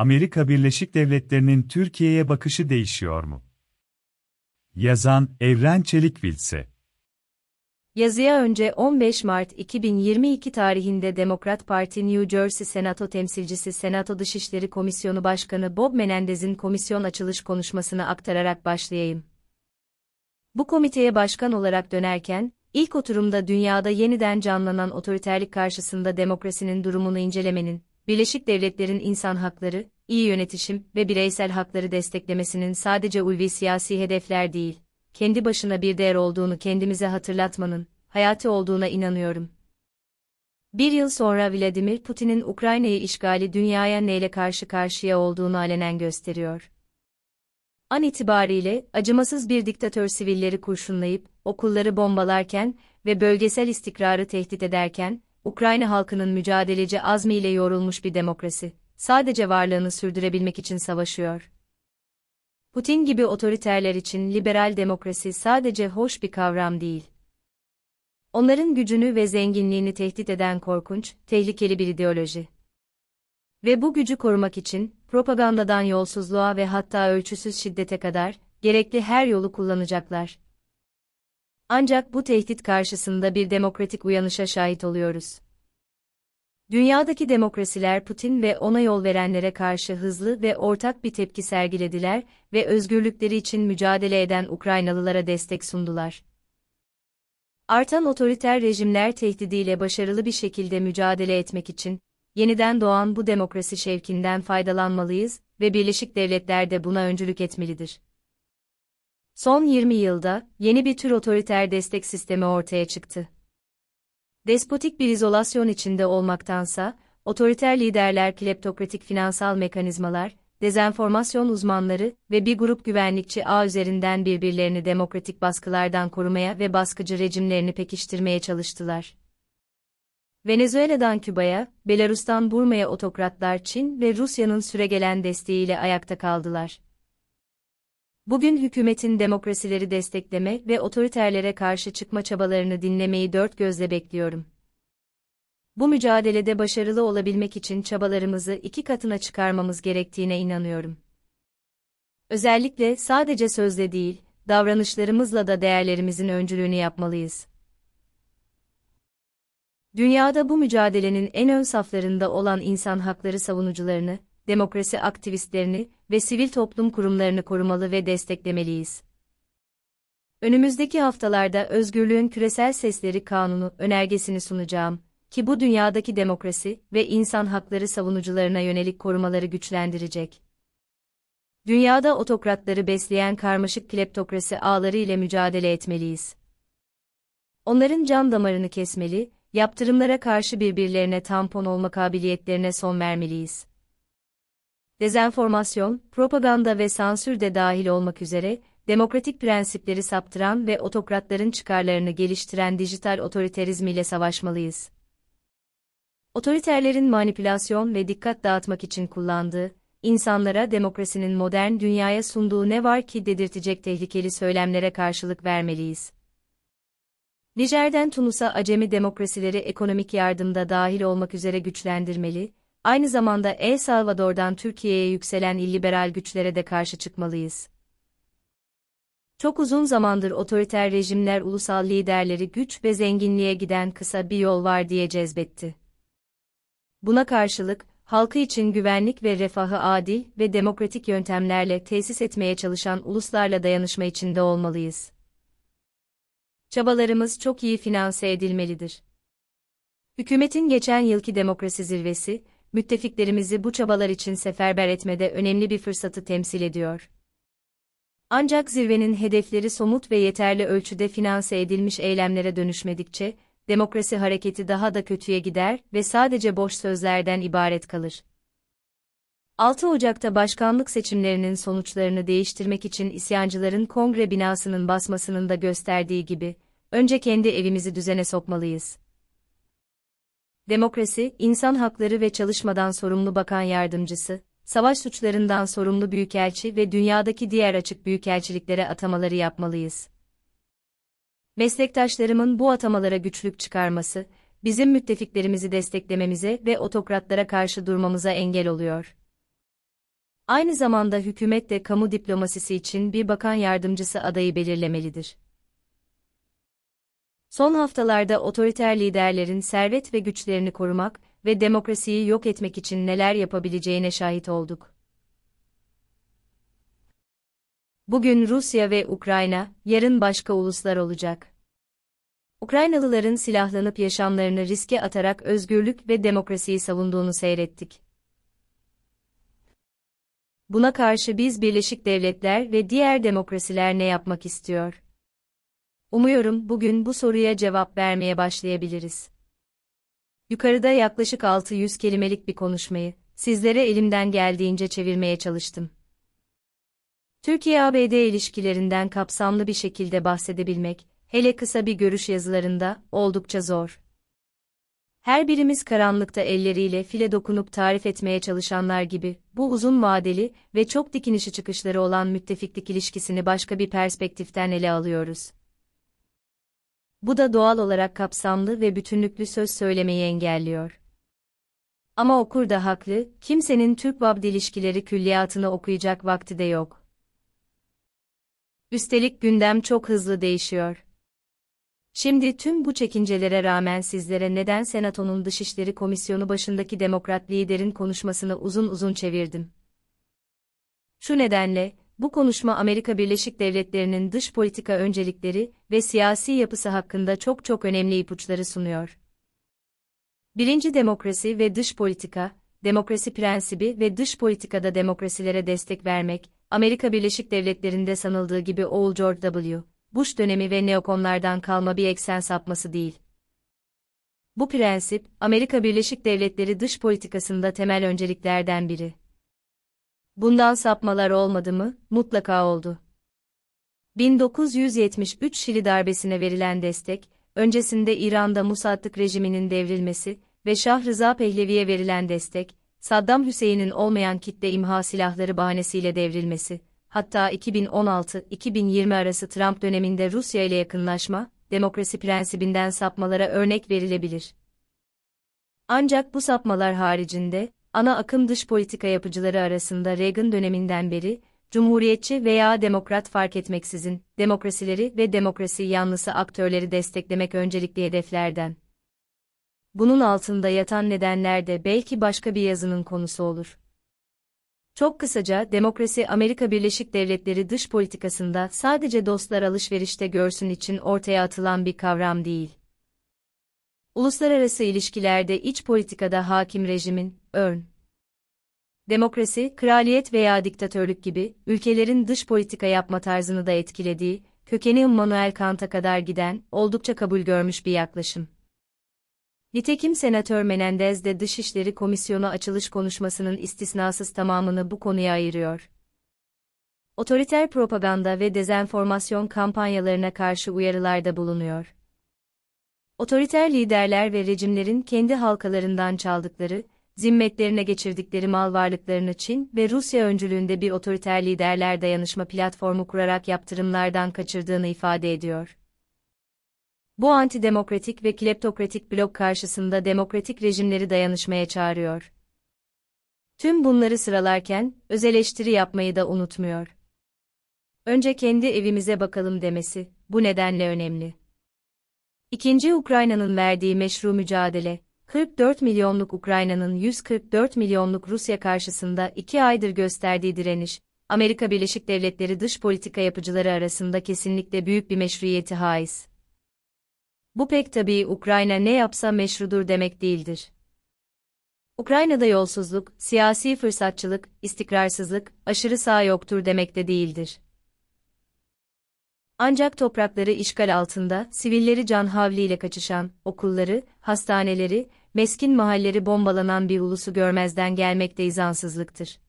Amerika Birleşik Devletleri'nin Türkiye'ye bakışı değişiyor mu? Yazan Evren Çelik Vilse Yazıya önce 15 Mart 2022 tarihinde Demokrat Parti New Jersey Senato temsilcisi Senato Dışişleri Komisyonu Başkanı Bob Menendez'in komisyon açılış konuşmasını aktararak başlayayım. Bu komiteye başkan olarak dönerken, ilk oturumda dünyada yeniden canlanan otoriterlik karşısında demokrasinin durumunu incelemenin, Birleşik Devletler'in insan hakları, iyi yönetişim ve bireysel hakları desteklemesinin sadece ulvi siyasi hedefler değil, kendi başına bir değer olduğunu kendimize hatırlatmanın, hayati olduğuna inanıyorum. Bir yıl sonra Vladimir Putin'in Ukrayna'yı işgali dünyaya neyle karşı karşıya olduğunu alenen gösteriyor. An itibariyle, acımasız bir diktatör sivilleri kurşunlayıp, okulları bombalarken ve bölgesel istikrarı tehdit ederken, Ukrayna halkının mücadeleci azmiyle yorulmuş bir demokrasi, sadece varlığını sürdürebilmek için savaşıyor. Putin gibi otoriterler için liberal demokrasi sadece hoş bir kavram değil. Onların gücünü ve zenginliğini tehdit eden korkunç, tehlikeli bir ideoloji. Ve bu gücü korumak için, propagandadan yolsuzluğa ve hatta ölçüsüz şiddete kadar, gerekli her yolu kullanacaklar. Ancak bu tehdit karşısında bir demokratik uyanışa şahit oluyoruz. Dünyadaki demokrasiler Putin ve ona yol verenlere karşı hızlı ve ortak bir tepki sergilediler ve özgürlükleri için mücadele eden Ukraynalılara destek sundular. Artan otoriter rejimler tehdidiyle başarılı bir şekilde mücadele etmek için, yeniden doğan bu demokrasi şevkinden faydalanmalıyız ve Birleşik Devletler de buna öncülük etmelidir. Son 20 yılda, yeni bir tür otoriter destek sistemi ortaya çıktı. Despotik bir izolasyon içinde olmaktansa, otoriter liderler kleptokratik finansal mekanizmalar, dezenformasyon uzmanları ve bir grup güvenlikçi ağ üzerinden birbirlerini demokratik baskılardan korumaya ve baskıcı rejimlerini pekiştirmeye çalıştılar. Venezuela'dan Küba'ya, Belarus'tan Burma'ya otokratlar Çin ve Rusya'nın süregelen desteğiyle ayakta kaldılar. Bugün hükümetin demokrasileri destekleme ve otoriterlere karşı çıkma çabalarını dinlemeyi dört gözle bekliyorum. Bu mücadelede başarılı olabilmek için çabalarımızı iki katına çıkarmamız gerektiğine inanıyorum. Özellikle sadece sözle değil, davranışlarımızla da değerlerimizin öncülüğünü yapmalıyız. Dünyada bu mücadelenin en ön saflarında olan insan hakları savunucularını, demokrasi aktivistlerini ve sivil toplum kurumlarını korumalı ve desteklemeliyiz. Önümüzdeki haftalarda Özgürlüğün Küresel Sesleri Kanunu önergesini sunacağım ki bu dünyadaki demokrasi ve insan hakları savunucularına yönelik korumaları güçlendirecek. Dünyada otokratları besleyen karmaşık kleptokrasi ağları ile mücadele etmeliyiz. Onların can damarını kesmeli, yaptırımlara karşı birbirlerine tampon olma kabiliyetlerine son vermeliyiz dezenformasyon, propaganda ve sansür de dahil olmak üzere, demokratik prensipleri saptıran ve otokratların çıkarlarını geliştiren dijital otoriterizmiyle savaşmalıyız. Otoriterlerin manipülasyon ve dikkat dağıtmak için kullandığı, insanlara demokrasinin modern dünyaya sunduğu ne var ki dedirtecek tehlikeli söylemlere karşılık vermeliyiz. Nijer'den Tunus'a acemi demokrasileri ekonomik yardımda dahil olmak üzere güçlendirmeli, Aynı zamanda El Salvador'dan Türkiye'ye yükselen illiberal güçlere de karşı çıkmalıyız. Çok uzun zamandır otoriter rejimler ulusal liderleri güç ve zenginliğe giden kısa bir yol var diye cezbetti. Buna karşılık, halkı için güvenlik ve refahı adil ve demokratik yöntemlerle tesis etmeye çalışan uluslarla dayanışma içinde olmalıyız. Çabalarımız çok iyi finanse edilmelidir. Hükümetin geçen yılki demokrasi zirvesi, müttefiklerimizi bu çabalar için seferber etmede önemli bir fırsatı temsil ediyor. Ancak zirvenin hedefleri somut ve yeterli ölçüde finanse edilmiş eylemlere dönüşmedikçe, demokrasi hareketi daha da kötüye gider ve sadece boş sözlerden ibaret kalır. 6 Ocak'ta başkanlık seçimlerinin sonuçlarını değiştirmek için isyancıların kongre binasının basmasının da gösterdiği gibi, önce kendi evimizi düzene sokmalıyız demokrasi, insan hakları ve çalışmadan sorumlu bakan yardımcısı, savaş suçlarından sorumlu büyükelçi ve dünyadaki diğer açık büyükelçiliklere atamaları yapmalıyız. Meslektaşlarımın bu atamalara güçlük çıkarması, bizim müttefiklerimizi desteklememize ve otokratlara karşı durmamıza engel oluyor. Aynı zamanda hükümet de kamu diplomasisi için bir bakan yardımcısı adayı belirlemelidir. Son haftalarda otoriter liderlerin servet ve güçlerini korumak ve demokrasiyi yok etmek için neler yapabileceğine şahit olduk. Bugün Rusya ve Ukrayna, yarın başka uluslar olacak. Ukraynalıların silahlanıp yaşamlarını riske atarak özgürlük ve demokrasiyi savunduğunu seyrettik. Buna karşı biz Birleşik Devletler ve diğer demokrasiler ne yapmak istiyor? Umuyorum bugün bu soruya cevap vermeye başlayabiliriz. Yukarıda yaklaşık 600 kelimelik bir konuşmayı sizlere elimden geldiğince çevirmeye çalıştım. Türkiye-ABD ilişkilerinden kapsamlı bir şekilde bahsedebilmek, hele kısa bir görüş yazılarında, oldukça zor. Her birimiz karanlıkta elleriyle file dokunup tarif etmeye çalışanlar gibi, bu uzun vadeli ve çok dikinişi çıkışları olan müttefiklik ilişkisini başka bir perspektiften ele alıyoruz. Bu da doğal olarak kapsamlı ve bütünlüklü söz söylemeyi engelliyor. Ama okur da haklı, kimsenin Türk-Babd ilişkileri külliyatını okuyacak vakti de yok. Üstelik gündem çok hızlı değişiyor. Şimdi tüm bu çekincelere rağmen sizlere neden Senato'nun Dışişleri Komisyonu başındaki demokrat liderin konuşmasını uzun uzun çevirdim. Şu nedenle, bu konuşma Amerika Birleşik Devletleri'nin dış politika öncelikleri ve siyasi yapısı hakkında çok çok önemli ipuçları sunuyor. Birinci demokrasi ve dış politika, demokrasi prensibi ve dış politikada demokrasilere destek vermek, Amerika Birleşik Devletleri'nde sanıldığı gibi oğul George W. Bush dönemi ve neokonlardan kalma bir eksen sapması değil. Bu prensip, Amerika Birleşik Devletleri dış politikasında temel önceliklerden biri. Bundan sapmalar olmadı mı? Mutlaka oldu. 1973 Şili darbesine verilen destek, öncesinde İran'da Musaddık rejiminin devrilmesi ve Şah Rıza Pehlevi'ye verilen destek, Saddam Hüseyin'in olmayan kitle imha silahları bahanesiyle devrilmesi, hatta 2016-2020 arası Trump döneminde Rusya ile yakınlaşma, demokrasi prensibinden sapmalara örnek verilebilir. Ancak bu sapmalar haricinde, ana akım dış politika yapıcıları arasında Reagan döneminden beri, Cumhuriyetçi veya demokrat fark etmeksizin, demokrasileri ve demokrasi yanlısı aktörleri desteklemek öncelikli hedeflerden. Bunun altında yatan nedenler de belki başka bir yazının konusu olur. Çok kısaca, demokrasi Amerika Birleşik Devletleri dış politikasında sadece dostlar alışverişte görsün için ortaya atılan bir kavram değil. Uluslararası ilişkilerde iç politikada hakim rejimin, örn. Demokrasi, kraliyet veya diktatörlük gibi, ülkelerin dış politika yapma tarzını da etkilediği, kökeni Immanuel Kant'a kadar giden, oldukça kabul görmüş bir yaklaşım. Nitekim Senatör Menendez de Dışişleri Komisyonu açılış konuşmasının istisnasız tamamını bu konuya ayırıyor. Otoriter propaganda ve dezenformasyon kampanyalarına karşı uyarılarda bulunuyor. Otoriter liderler ve rejimlerin kendi halkalarından çaldıkları, zimmetlerine geçirdikleri mal varlıklarını Çin ve Rusya öncülüğünde bir otoriter liderler dayanışma platformu kurarak yaptırımlardan kaçırdığını ifade ediyor. Bu antidemokratik ve kleptokratik blok karşısında demokratik rejimleri dayanışmaya çağırıyor. Tüm bunları sıralarken, öz eleştiri yapmayı da unutmuyor. Önce kendi evimize bakalım demesi, bu nedenle önemli. İkinci Ukrayna'nın verdiği meşru mücadele, 44 milyonluk Ukrayna'nın 144 milyonluk Rusya karşısında iki aydır gösterdiği direniş, Amerika Birleşik Devletleri dış politika yapıcıları arasında kesinlikle büyük bir meşruiyeti haiz. Bu pek tabii Ukrayna ne yapsa meşrudur demek değildir. Ukrayna'da yolsuzluk, siyasi fırsatçılık, istikrarsızlık, aşırı sağ yoktur demek de değildir. Ancak toprakları işgal altında, sivilleri can havliyle kaçışan, okulları, hastaneleri, meskin mahalleri bombalanan bir ulusu görmezden gelmek de izansızlıktır.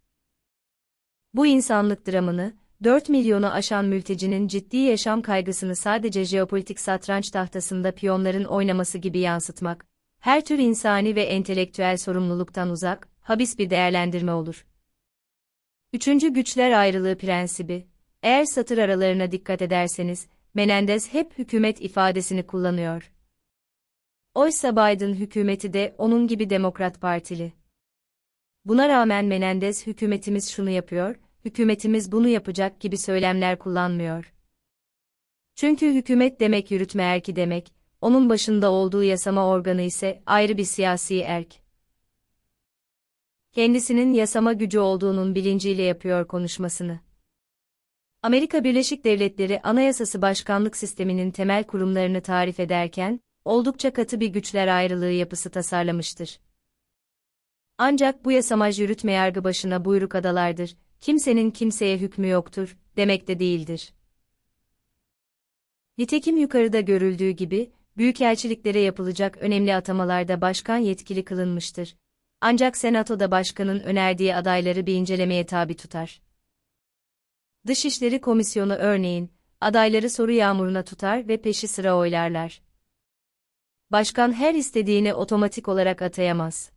Bu insanlık dramını, 4 milyonu aşan mültecinin ciddi yaşam kaygısını sadece jeopolitik satranç tahtasında piyonların oynaması gibi yansıtmak, her tür insani ve entelektüel sorumluluktan uzak, habis bir değerlendirme olur. Üçüncü güçler ayrılığı prensibi, eğer satır aralarına dikkat ederseniz, Menendez hep hükümet ifadesini kullanıyor. Oysa Biden hükümeti de onun gibi Demokrat Partili. Buna rağmen Menendez hükümetimiz şunu yapıyor, hükümetimiz bunu yapacak gibi söylemler kullanmıyor. Çünkü hükümet demek yürütme erki demek, onun başında olduğu yasama organı ise ayrı bir siyasi erk. Kendisinin yasama gücü olduğunun bilinciyle yapıyor konuşmasını. Amerika Birleşik Devletleri Anayasası Başkanlık Sisteminin temel kurumlarını tarif ederken, oldukça katı bir güçler ayrılığı yapısı tasarlamıştır. Ancak bu yasamaj yürütme yargı başına buyruk adalardır, kimsenin kimseye hükmü yoktur, demek de değildir. Nitekim yukarıda görüldüğü gibi, büyükelçiliklere yapılacak önemli atamalarda başkan yetkili kılınmıştır. Ancak senatoda başkanın önerdiği adayları bir incelemeye tabi tutar. Dışişleri Komisyonu örneğin, adayları soru yağmuruna tutar ve peşi sıra oylarlar. Başkan her istediğini otomatik olarak atayamaz.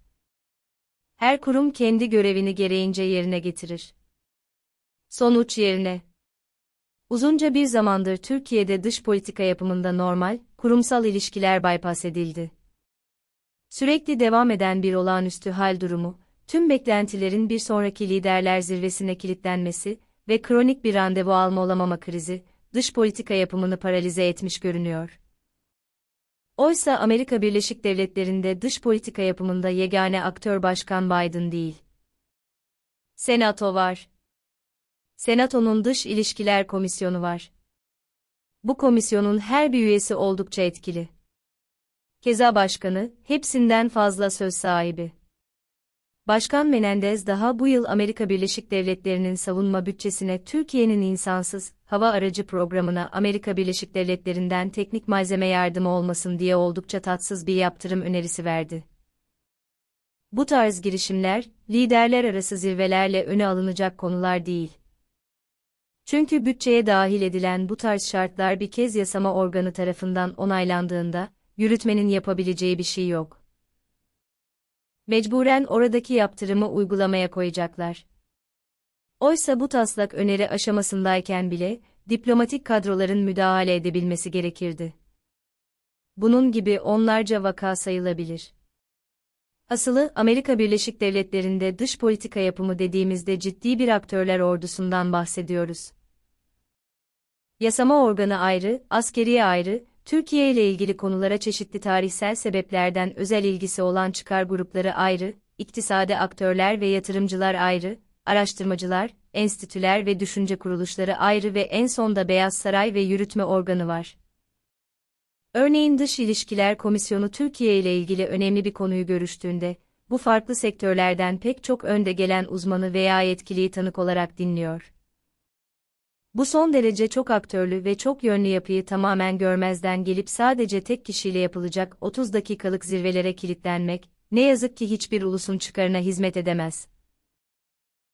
Her kurum kendi görevini gereğince yerine getirir. Sonuç yerine. Uzunca bir zamandır Türkiye'de dış politika yapımında normal, kurumsal ilişkiler bypass edildi. Sürekli devam eden bir olağanüstü hal durumu, tüm beklentilerin bir sonraki liderler zirvesine kilitlenmesi ve kronik bir randevu alma olamama krizi, dış politika yapımını paralize etmiş görünüyor. Oysa Amerika Birleşik Devletleri'nde dış politika yapımında yegane aktör Başkan Biden değil. Senato var. Senato'nun Dış İlişkiler Komisyonu var. Bu komisyonun her bir üyesi oldukça etkili. Keza başkanı, hepsinden fazla söz sahibi. Başkan Menendez daha bu yıl Amerika Birleşik Devletleri'nin savunma bütçesine Türkiye'nin insansız hava aracı programına Amerika Birleşik Devletleri'nden teknik malzeme yardımı olmasın diye oldukça tatsız bir yaptırım önerisi verdi. Bu tarz girişimler, liderler arası zirvelerle öne alınacak konular değil. Çünkü bütçeye dahil edilen bu tarz şartlar bir kez yasama organı tarafından onaylandığında, yürütmenin yapabileceği bir şey yok. Mecburen oradaki yaptırımı uygulamaya koyacaklar. Oysa bu taslak öneri aşamasındayken bile, diplomatik kadroların müdahale edebilmesi gerekirdi. Bunun gibi onlarca vaka sayılabilir. Asılı Amerika Birleşik Devletleri'nde dış politika yapımı dediğimizde ciddi bir aktörler ordusundan bahsediyoruz. Yasama organı ayrı, askeriye ayrı, Türkiye ile ilgili konulara çeşitli tarihsel sebeplerden özel ilgisi olan çıkar grupları ayrı, iktisadi aktörler ve yatırımcılar ayrı, araştırmacılar, enstitüler ve düşünce kuruluşları ayrı ve en sonda Beyaz Saray ve yürütme organı var. Örneğin Dış İlişkiler Komisyonu Türkiye ile ilgili önemli bir konuyu görüştüğünde, bu farklı sektörlerden pek çok önde gelen uzmanı veya yetkiliyi tanık olarak dinliyor. Bu son derece çok aktörlü ve çok yönlü yapıyı tamamen görmezden gelip sadece tek kişiyle yapılacak 30 dakikalık zirvelere kilitlenmek, ne yazık ki hiçbir ulusun çıkarına hizmet edemez.